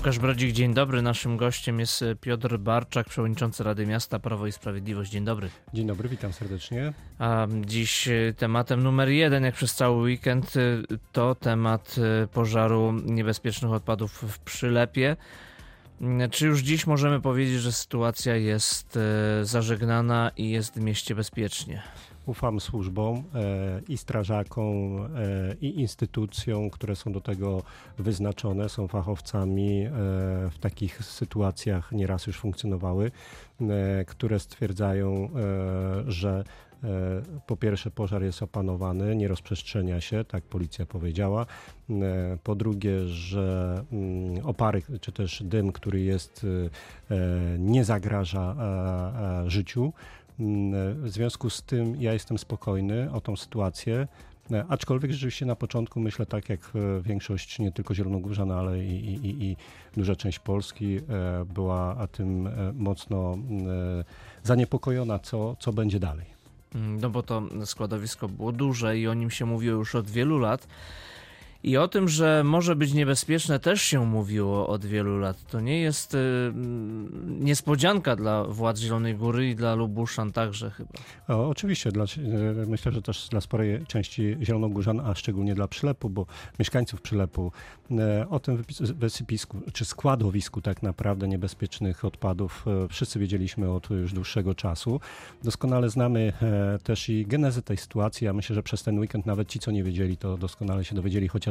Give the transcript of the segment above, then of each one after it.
Łukasz Brodzik, dzień dobry. Naszym gościem jest Piotr Barczak, przewodniczący Rady Miasta Prawo i Sprawiedliwość. Dzień dobry. Dzień dobry, witam serdecznie. A dziś y, tematem numer jeden, jak przez cały weekend, y, to temat pożaru niebezpiecznych odpadów w Przylepie. Mm, Czy już dziś możemy powiedzieć, że sytuacja jest zażegnana i jest w mieście bezpiecznie? Ufam służbom e, i strażakom, e, i instytucjom, które są do tego wyznaczone, są fachowcami e, w takich sytuacjach nieraz już funkcjonowały, e, które stwierdzają, e, że e, po pierwsze pożar jest opanowany, nie rozprzestrzenia się, tak policja powiedziała. Po drugie, że mm, opary czy też dym, który jest, nie zagraża życiu. Mm, W związku z tym ja jestem spokojny o tą sytuację. E, Aczkolwiek rzeczywiście na początku myślę tak jak e, większość nie tylko Zielonogórzan, ale i, i, i, duża część Polski e, była tym e, mocno mm, e, zaniepokojona, co, co będzie dalej. Mm, No bo to składowisko było duże i o nim się mówiło już od wielu lat. I o tym, że może być niebezpieczne, też się mówiło od wielu lat. To nie jest y, mm, niespodzianka dla władz Zielonej Góry i dla Lubuszan także chyba. O, oczywiście, dla, e, myślę, że też dla sporej części Zielonogórzan, a szczególnie dla Przylepu, bo mieszkańców Przylepu e, o tym wysypisku, czy składowisku tak naprawdę niebezpiecznych odpadów e, wszyscy wiedzieliśmy od już dłuższego czasu. Doskonale znamy e, też i genezę tej sytuacji. Ja myślę, że przez ten weekend nawet ci, co nie wiedzieli, to doskonale się dowiedzieli, chociaż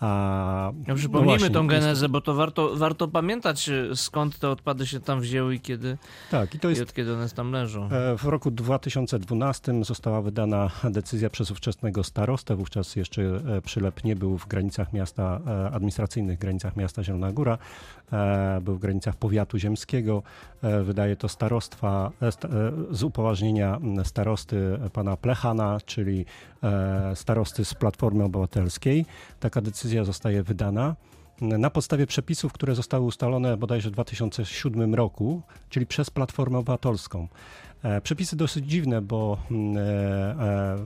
a, No, przypomnijmy właśnie, tą jest- genezę, bo to warto, warto pamiętać, y, skąd te odpady się tam wzięły i kiedy, Tak, i to i jest od kiedy one tam leżą. E, W roku 2012 została wydana decyzja przez ówczesnego starostę. Wówczas jeszcze e, Przylep nie był w granicach miasta, e, administracyjnych granicach miasta Zielona Góra. E, Był w granicach powiatu ziemskiego. E, Wydaje to starostwa e, z upoważnienia starosty pana Plechana, czyli starosty z Platformy Obywatelskiej. Taka decyzja zostaje wydana na podstawie przepisów, które zostały ustalone bodajże w 2007 roku, czyli przez Platformę Obywatelską. E, Przepisy dosyć dziwne, bo mm, e, e,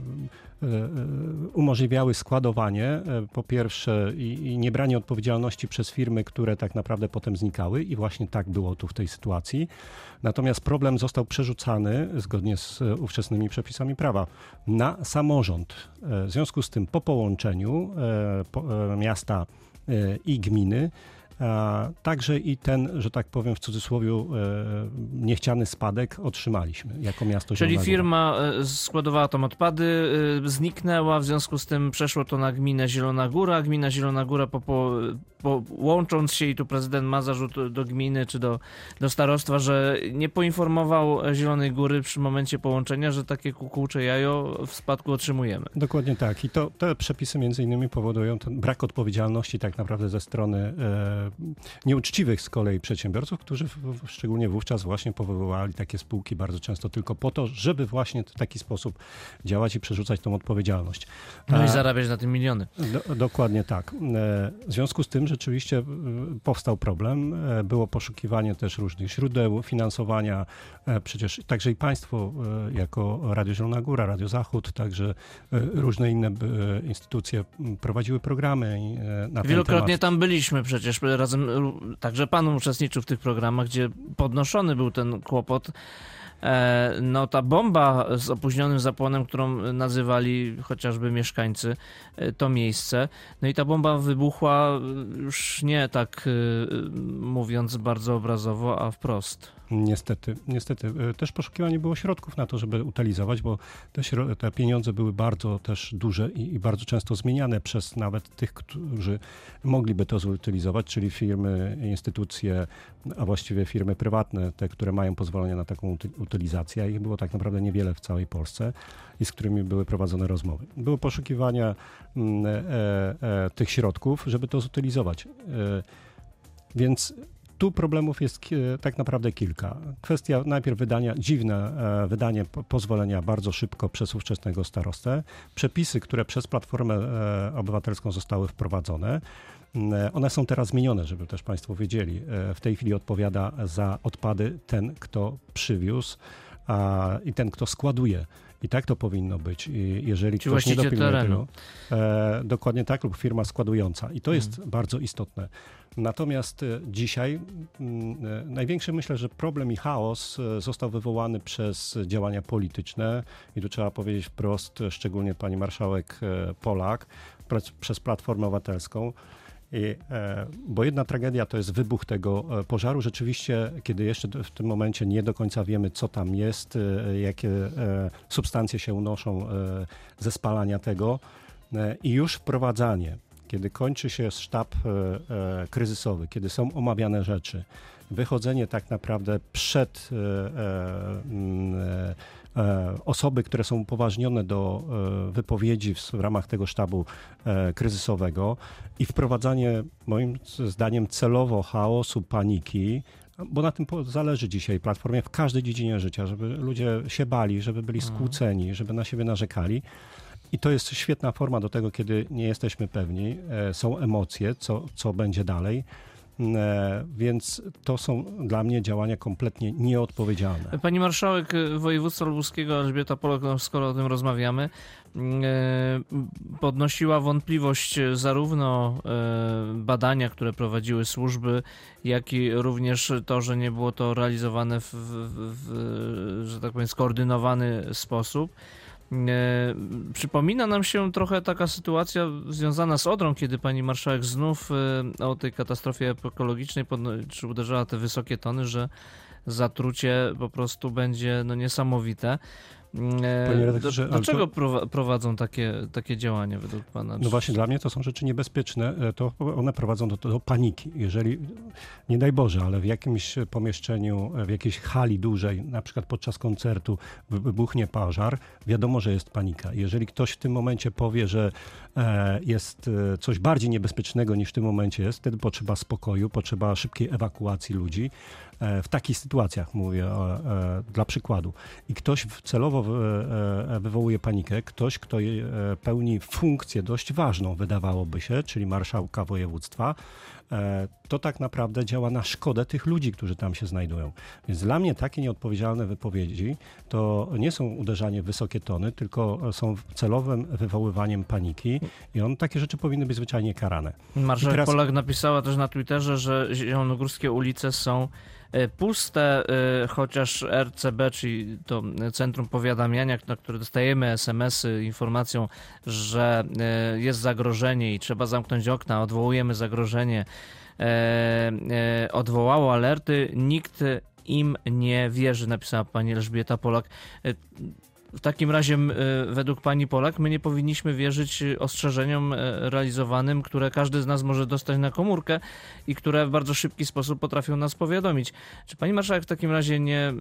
umożliwiały składowanie, po pierwsze, i, niebranie odpowiedzialności przez firmy, które tak naprawdę potem znikały, i właśnie tak było tu w tej sytuacji. Natomiast problem został przerzucany, zgodnie z ówczesnymi przepisami prawa, na samorząd. W związku z tym, po połączeniu po, miasta i gminy, a także i ten, że tak powiem w cudzysłowie, e, niechciany spadek otrzymaliśmy jako miasto Czyli firma e, składowała tam odpady, e, zniknęła, w związku z tym przeszło to na gminę Zielona Góra. Gmina Zielona Góra po, po, po, łącząc się i tu prezydent ma zarzut do gminy czy do, do starostwa, że nie poinformował Zielonej Góry przy momencie połączenia, że takie kukułcze jajo w spadku otrzymujemy. Dokładnie tak. I to, te przepisy między innymi powodują ten brak odpowiedzialności tak naprawdę ze strony e, nieuczciwych z kolei przedsiębiorców, którzy w, szczególnie wówczas właśnie powoływali takie spółki bardzo często tylko po to, żeby właśnie w taki sposób działać i przerzucać tą odpowiedzialność. No i A- zarabiać na tym miliony. Do, dokładnie tak. E, W związku z tym rzeczywiście e, powstał problem. E, Było poszukiwanie też różnych źródeł finansowania. E, Przecież także i państwo e, jako Radio Zielona Góra, Radio Zachód, także różne inne instytucje prowadziły programy na Wielokrotnie tam byliśmy przecież razem, także pan uczestniczył w tych programach, gdzie podnoszony był ten kłopot. E, No ta bomba z opóźnionym zapłonem, którą nazywali chociażby mieszkańcy e, to miejsce. No i ta bomba wybuchła e, już nie tak mówiąc bardzo obrazowo, a wprost. Niestety, niestety. E, Też poszukiwanie było środków na to, żeby utylizować, bo te, te pieniądze były bardzo też duże i, i bardzo często zmieniane przez nawet tych, którzy mogliby to zutylizować, czyli firmy, instytucje, a właściwie firmy prywatne, te, które mają pozwolenie na taką uty- utylizację. Ich było tak naprawdę niewiele w całej Polsce i z którymi były prowadzone rozmowy. Było poszukiwania mm, e, e, tych środków, żeby to zutylizować. E, więc tu problemów jest tak naprawdę kilka. Kwestia najpierw wydania, dziwne e, wydanie po- pozwolenia bardzo szybko przez ówczesnego starostę. Przepisy, które przez Platformę e, Obywatelską zostały wprowadzone, m, e, one są teraz zmienione, żeby też Państwo wiedzieli. W tej chwili odpowiada za odpady ten, kto przywiózł i ten, kto składuje. I tak to powinno być. Jeżeli Ci ktoś nie dopilnuje terenu. tego, e, dokładnie tak, lub firma składująca. I to jest Mhm. bardzo istotne. Natomiast e, dzisiaj mm, e, największy myślę, że problem i chaos e, został wywołany przez działania polityczne i tu trzeba powiedzieć wprost, szczególnie pani marszałek Polak, przez Platformę Obywatelską. I, e, bo jedna tragedia to jest wybuch tego e, pożaru. Rzeczywiście, kiedy jeszcze w tym momencie nie do końca wiemy, co tam jest, e, jakie substancje się unoszą ze spalania tego i już wprowadzanie, kiedy kończy się sztab kryzysowy, kiedy są omawiane rzeczy, wychodzenie tak naprawdę przed osoby, które są upoważnione do e, wypowiedzi w, ramach tego sztabu e, kryzysowego i wprowadzanie moim zdaniem celowo chaosu, paniki, bo na tym zależy dzisiaj Platformie w każdej dziedzinie życia, żeby ludzie się bali, żeby byli skłóceni, żeby na siebie narzekali. I to jest świetna forma do tego, kiedy nie jesteśmy pewni, e, są emocje, co, co będzie dalej. E, Więc to są dla mnie działania kompletnie nieodpowiedzialne. Pani marszałek e, województwa lubuskiego Elżbieta Polak, no skoro o tym rozmawiamy, e, podnosiła wątpliwość zarówno badania, które prowadziły służby, jak i również to, że nie było to realizowane w, w, w że tak powiem, skoordynowany sposób. E, Przypomina nam się trochę taka sytuacja związana z Odrą, kiedy pani marszałek znów e, o tej katastrofie ekologicznej czy uderzała te wysokie tony, że zatrucie po prostu będzie no, niesamowite. E, Panie redaktorze, do, do czego to- prowa- prowadzą takie, takie działania według pana? No właśnie, dla mnie to są rzeczy niebezpieczne. E, To one prowadzą do, do paniki. Jeżeli, nie daj Boże, ale w jakimś pomieszczeniu, e, w jakiejś hali dużej, na przykład podczas koncertu wy- wybuchnie pożar, wiadomo, że jest panika. Jeżeli ktoś w tym momencie powie, że e, jest e, coś bardziej niebezpiecznego niż w tym momencie jest, wtedy potrzeba spokoju, potrzeba szybkiej ewakuacji ludzi. E, W takich sytuacjach mówię e, dla przykładu. I ktoś celowo e, wywołuje panikę, ktoś, kto pełni funkcję dość ważną, wydawałoby się, czyli marszałka województwa, to tak naprawdę działa na szkodę tych ludzi, którzy tam się znajdują. Więc dla mnie takie nieodpowiedzialne wypowiedzi to nie są uderzanie w wysokie tony, tylko są celowym wywoływaniem paniki i on takie rzeczy powinny być zwyczajnie karane. Marszałek teraz- Polak napisała też na Twitterze, że zielonogórskie ulice są puste, e, chociaż RCB, czyli to Centrum Powiadamiania, na które dostajemy SMS-y informacją, że e, jest zagrożenie i trzeba zamknąć okna, odwołujemy zagrożenie, e, e, odwołało alerty, nikt im nie wierzy, napisała pani Elżbieta Polak. W takim razie, e, według pani Polak, my nie powinniśmy wierzyć e, ostrzeżeniom e, realizowanym, które każdy z nas może dostać na komórkę i które w bardzo szybki sposób potrafią nas powiadomić. Czy pani marszałek w takim razie nie,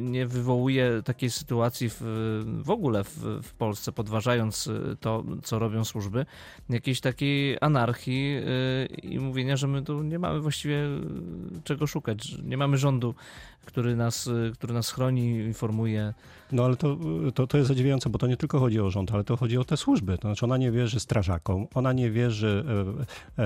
nie wywołuje takiej sytuacji w, w ogóle w, w Polsce, podważając to, co robią służby, jakiejś takiej anarchii i mówienia, że my tu nie mamy właściwie czego szukać, nie mamy rządu, który nas, e, który nas chroni, informuje. No ale to, to, to jest zadziwiające, bo to nie tylko chodzi o rząd, ale to chodzi o te służby. To znaczy ona nie wierzy strażakom, ona nie wierzy e,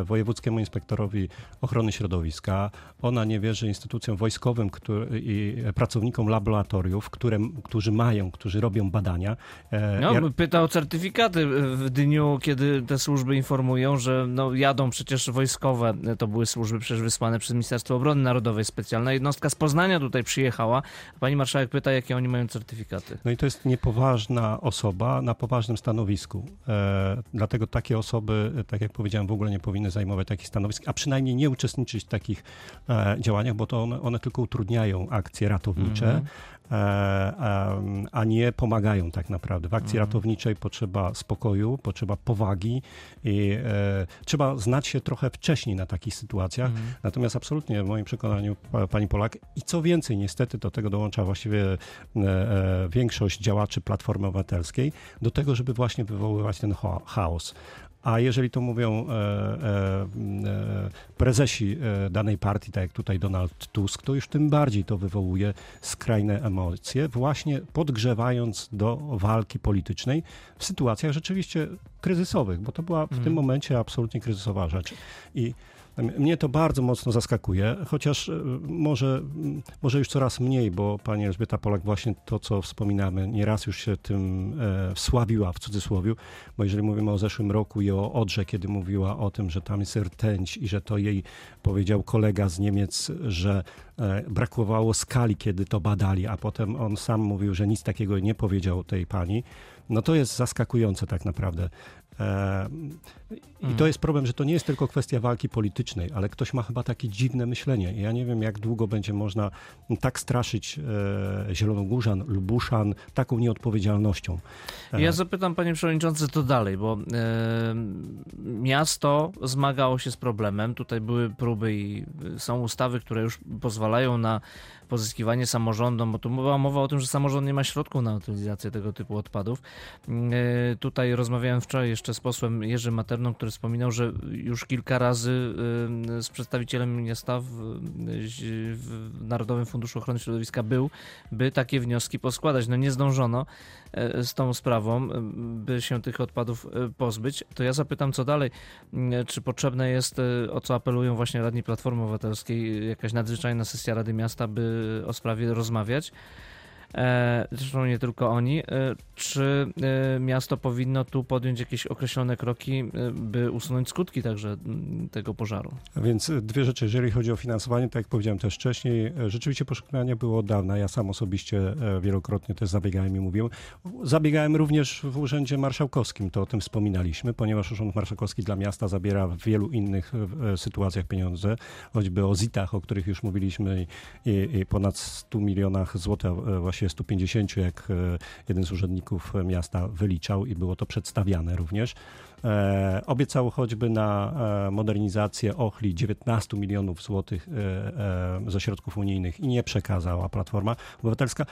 e, wojewódzkiemu inspektorowi ochrony środowiska, ona nie wierzy instytucjom wojskowym który, i pracownikom laboratoriów, które, którzy mają, którzy robią badania. E, No, ja- pyta o certyfikaty w dniu, kiedy te służby informują, że no, jadą przecież wojskowe, to były służby przecież wysłane przez Ministerstwo Obrony Narodowej, specjalna jednostka Poznania tutaj przyjechała. Pani marszałek pyta, jakie oni mają certyfikaty. No i to jest niepoważna osoba na poważnym stanowisku. E, dlatego takie osoby, e, tak jak powiedziałem, w ogóle nie powinny zajmować takich stanowisk, a przynajmniej nie uczestniczyć w takich e, działaniach, bo to one, one tylko utrudniają akcje ratownicze. Mhm. E, a, a nie pomagają tak naprawdę. W akcji ratowniczej potrzeba spokoju, potrzeba powagi i e, trzeba znać się trochę wcześniej na takich sytuacjach. Natomiast absolutnie w moim przekonaniu pa- pani Polak i co więcej, niestety do tego dołącza właściwie e, e, większość działaczy Platformy Obywatelskiej do tego, żeby właśnie wywoływać ten cha- chaos. A jeżeli to mówią e, e, e, prezesi e, danej partii, tak jak tutaj Donald Tusk, to już tym bardziej to wywołuje skrajne emocje, właśnie podgrzewając do walki politycznej w sytuacjach rzeczywiście kryzysowych, bo to była w tym momencie absolutnie kryzysowa rzecz. I mnie to bardzo mocno zaskakuje, chociaż e, może, może już coraz mniej, bo pani Elżbieta Polak właśnie to, co wspominamy, nieraz już się tym e, wsławiła w cudzysłowie, bo jeżeli mówimy o zeszłym roku i o Odrze, kiedy mówiła o tym, że tam jest rtęć i że to jej powiedział kolega z Niemiec, że e, brakowało skali, kiedy to badali, a potem on sam mówił, że nic takiego nie powiedział tej pani, no to jest zaskakujące tak naprawdę. E, I to jest problem, że to nie jest tylko kwestia walki politycznej, ale ktoś ma chyba takie dziwne myślenie. Ja nie wiem, jak długo będzie można tak straszyć e, Zielonogórzan, Lubuszan taką nieodpowiedzialnością. E, Ja zapytam, panie przewodniczący, to dalej, bo miasto zmagało się z problemem. Tutaj były próby i są ustawy, które już pozwalają na pozyskiwanie samorządom, bo tu była mowa o tym, że samorząd nie ma środków na utylizację tego typu odpadów. Tutaj rozmawiałem wczoraj jeszcze z posłem Jerzym Materną, który wspominał, że już kilka razy e, z przedstawicielem miasta w, w Narodowym Funduszu Ochrony Środowiska był, by takie wnioski poskładać. No nie zdążono e, z tą sprawą, e, by się tych odpadów e, pozbyć. To ja zapytam, co dalej. Mm, Czy potrzebne jest, e, o co apelują właśnie radni Platformy Obywatelskiej, jakaś nadzwyczajna sesja Rady Miasta, by o sprawie rozmawiać? E, Zresztą nie tylko oni. E, Czy e, miasto powinno tu podjąć jakieś określone kroki, by usunąć skutki także tego pożaru? A Więc dwie rzeczy. Jeżeli chodzi o finansowanie, tak jak powiedziałem też wcześniej, rzeczywiście poszukiwania było od dawna. Ja sam osobiście wielokrotnie też zabiegałem i mówiłem. Zabiegałem również w Urzędzie Marszałkowskim, to o tym wspominaliśmy, ponieważ Urząd Marszałkowski dla miasta zabiera w wielu innych sytuacjach pieniądze, choćby o ZIT-ach, o których już mówiliśmy i, i ponad 100 milionach złotych, e, właściwie 150, jak e, jeden z urzędników miasta wyliczał i było to przedstawiane również. E, obiecało choćby na e, modernizację Ochli 19 milionów złotych ze środków unijnych i nie przekazała Platforma Obywatelska.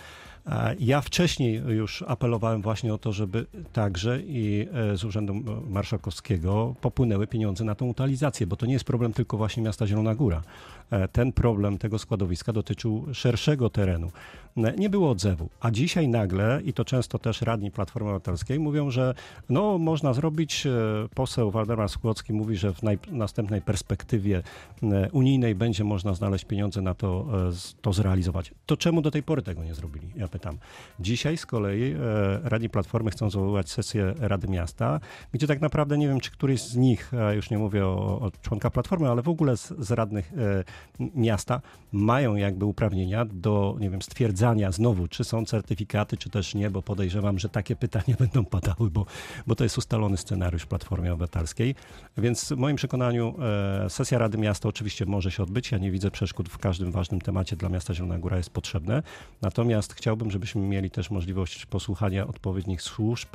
Ja wcześniej już apelowałem właśnie o to, żeby także i e, z Urzędu Marszałkowskiego popłynęły pieniądze na tą utilizację, bo to nie jest problem tylko właśnie miasta Zielona Góra. E, Ten problem tego składowiska dotyczył szerszego terenu. E, Nie było odzewu, a dzisiaj nagle, i to często też radni Platformy Obywatelskiej mówią, że no można zrobić, poseł Waldemar Skłocki mówi, że w następnej perspektywie unijnej będzie można znaleźć pieniądze na to, to zrealizować. To czemu do tej pory tego nie zrobili? Ja pytam. Dzisiaj z kolei e, radni Platformy chcą zwoływać sesję Rady Miasta, gdzie tak naprawdę nie wiem, czy któryś z nich, a już nie mówię o, o członka Platformy, ale w ogóle z, z radnych e, miasta mają jakby uprawnienia do, nie wiem, stwierdzania znowu, czy są certyfikaty, czy też nie, bo podejrzewam, że takie pytania będą padały, bo, bo to jest ustalony scenariusz w Platformie Obywatelskiej. Więc w moim przekonaniu e, sesja Rady Miasta oczywiście może się odbyć. Ja nie widzę przeszkód w każdym ważnym temacie dla miasta Zielona Góra jest potrzebne. Natomiast chciałbym, żebyśmy mieli też możliwość posłuchania odpowiednich służb,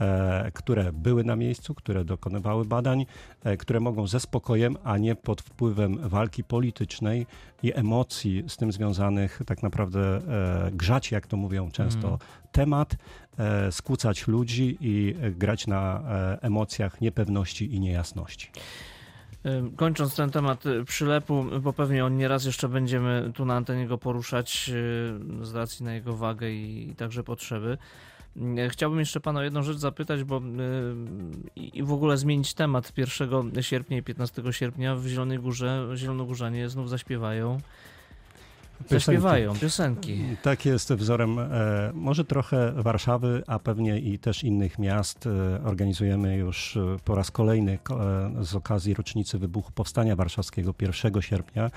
e, które były na miejscu, które dokonywały badań, e, które mogą ze spokojem, a nie pod wpływem walki politycznej i emocji z tym związanych, tak naprawdę e, grzać, jak to mówią często, temat, e, skłócać ludzi i grać na emocjach niepewności i niejasności. Kończąc ten temat y, przylepu, bo pewnie on nieraz jeszcze będziemy tu na antenie go poruszać y, z racji na jego wagę i, także potrzeby. Chciałbym jeszcze pana o jedną rzecz zapytać, bo i w ogóle zmienić temat. 1 sierpnia i 15 sierpnia w Zielonej Górze Zielonogórzanie znów zaśpiewają. Zaśpiewają piosenki. Tak jest wzorem e, może trochę Warszawy, a pewnie i też innych miast. E, organizujemy już e, po raz kolejny ko- e, z okazji rocznicy wybuchu Powstania Warszawskiego 1 sierpnia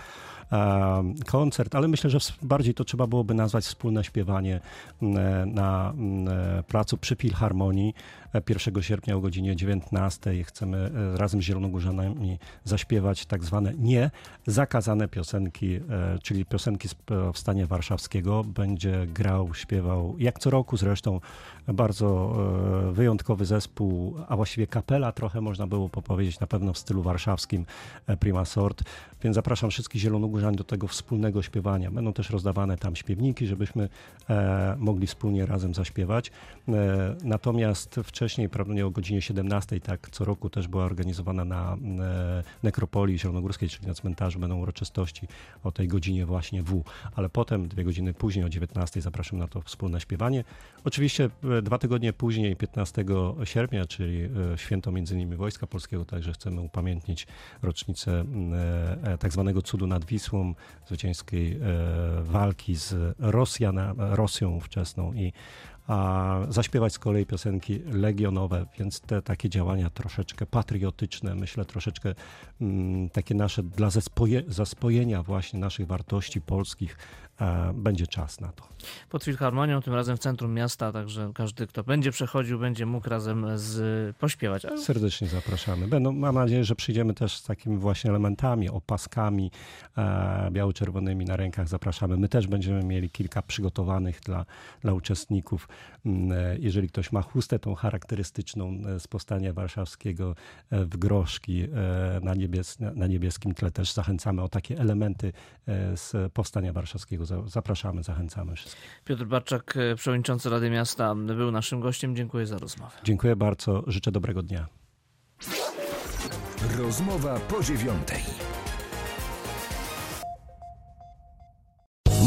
koncert, ale myślę, że bardziej to trzeba byłoby nazwać wspólne śpiewanie e, na e, placu przy Filharmonii 1 sierpnia o godzinie 19. Chcemy e, razem z Zielonogórzanami zaśpiewać tak zwane nie zakazane piosenki, e, czyli piosenki z Powstania Warszawskiego. Będzie grał, śpiewał, jak co roku zresztą, bardzo e, wyjątkowy zespół, a właściwie kapela trochę można było powiedzieć, na pewno w stylu warszawskim e, Prima Sort. Więc zapraszam wszystkich Zielonogórzan do tego wspólnego śpiewania. Będą też rozdawane tam śpiewniki, żebyśmy e, mogli wspólnie razem zaśpiewać. E, natomiast wcześniej, prawdopodobnie o godzinie 17, tak co roku też była organizowana na e, nekropolii zielonogórskiej, czyli na cmentarzu będą uroczystości o tej godzinie właśnie W. Ale potem, dwie godziny później, o 19 zapraszam na to wspólne śpiewanie. Oczywiście e, dwa tygodnie później, 15 sierpnia, czyli e, święto między innymi Wojska Polskiego, także chcemy upamiętnić rocznicę tak zwanego cudu nad Wisłą, zwycięskiej walki z Rosjana, Rosją ówczesną i a zaśpiewać z kolei piosenki legionowe, więc te takie działania troszeczkę patriotyczne, myślę troszeczkę mm, takie nasze dla zespoje, zaspojenia właśnie naszych wartości polskich będzie czas na to. Pod Filharmonią, tym razem w centrum miasta, także każdy, kto będzie przechodził, będzie mógł razem z pośpiewać. Serdecznie zapraszamy. Będą, mam nadzieję, że przyjdziemy też z takimi właśnie elementami, opaskami e, biało-czerwonymi na rękach. Zapraszamy. My też będziemy mieli kilka przygotowanych dla, dla uczestników. Mm, e, Jeżeli ktoś ma chustę tą charakterystyczną e, z powstania warszawskiego e, w groszki e, na, niebies, na- niebieskim tle, też zachęcamy o takie elementy e, z powstania warszawskiego. Za- Zapraszamy, zachęcamy wszystkich. Piotr Barczak, e, przewodniczący Rady Miasta, był naszym gościem. Dziękuję za rozmowę. Dziękuję bardzo. Życzę dobrego dnia. Rozmowa po dziewiątej.